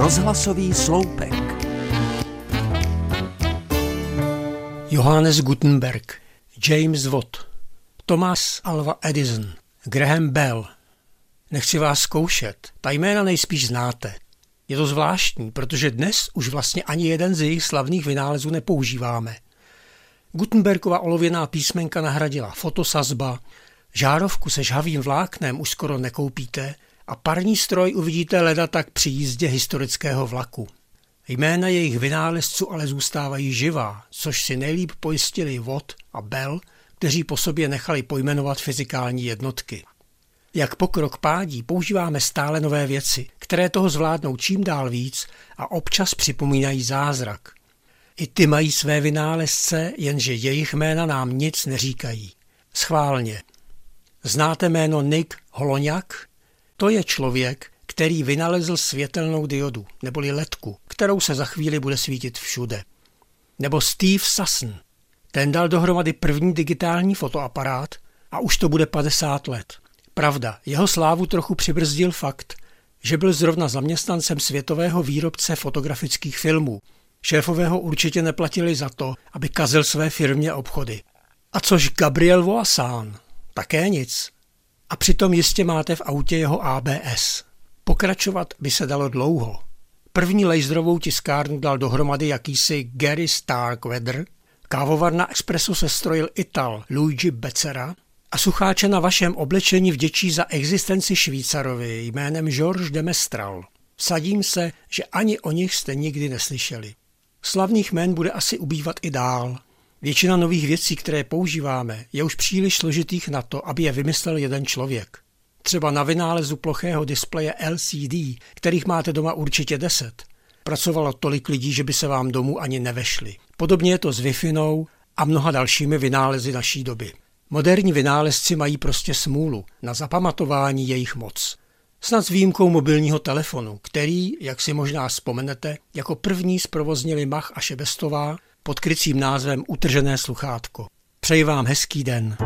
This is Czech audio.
Rozhlasový sloupek. Johannes Gutenberg, James Watt, Thomas Alva Edison, Graham Bell. Nechci vás zkoušet, ta jména nejspíš znáte. Je to zvláštní, protože dnes už vlastně ani jeden z jejich slavných vynálezů nepoužíváme. Gutenbergova olověná písmenka nahradila fotosazba, žárovku se žhavým vláknem už skoro nekoupíte a parní stroj uvidíte leda tak při jízdě historického vlaku. Jména jejich vynálezců ale zůstávají živá, což si nejlíp pojistili Watt a Bell, kteří po sobě nechali pojmenovat fyzikální jednotky. Jak pokrok pádí, používáme stále nové věci, které toho zvládnou čím dál víc a občas připomínají zázrak. I ty mají své vynálezce, jenže jejich jména nám nic neříkají. Schválně. Znáte jméno Nick Holoňak? To je člověk, který vynalezl světelnou diodu, neboli ledku, kterou se za chvíli bude svítit všude. Nebo Steve Sasson. Ten dal dohromady první digitální fotoaparát a už to bude 50 let. Pravda, jeho slávu trochu přibrzdil fakt, že byl zrovna zaměstnancem světového výrobce fotografických filmů. Šéfové ho určitě neplatili za to, aby kazil své firmě obchody. A což Gabriel Voisin? Také nic. A přitom jistě máte v autě jeho ABS. Pokračovat by se dalo dlouho. První laserovou tiskárnu dal dohromady jakýsi Gary Starkweather, kávovar na Expressu se strojil Ital Luigi Becera a sucháče na vašem oblečení vděčí za existenci Švýcarovi jménem Georges de Mestral. Sadím se, že ani o nich jste nikdy neslyšeli. Slavných jmén bude asi ubývat i dál. Většina nových věcí, které používáme, je už příliš složitých na to, aby je vymyslel jeden člověk. Třeba na vynálezu plochého displeje LCD, kterých máte doma určitě deset, pracovalo tolik lidí, že by se vám domů ani nevešli. Podobně je to s wi a mnoha dalšími vynálezy naší doby. Moderní vynálezci mají prostě smůlu na zapamatování jejich moc. Snad s výjimkou mobilního telefonu, který, jak si možná vzpomenete, jako první zprovoznili Mach a Šebestová pod krycím názvem Utržené sluchátko. Přeji vám hezký den.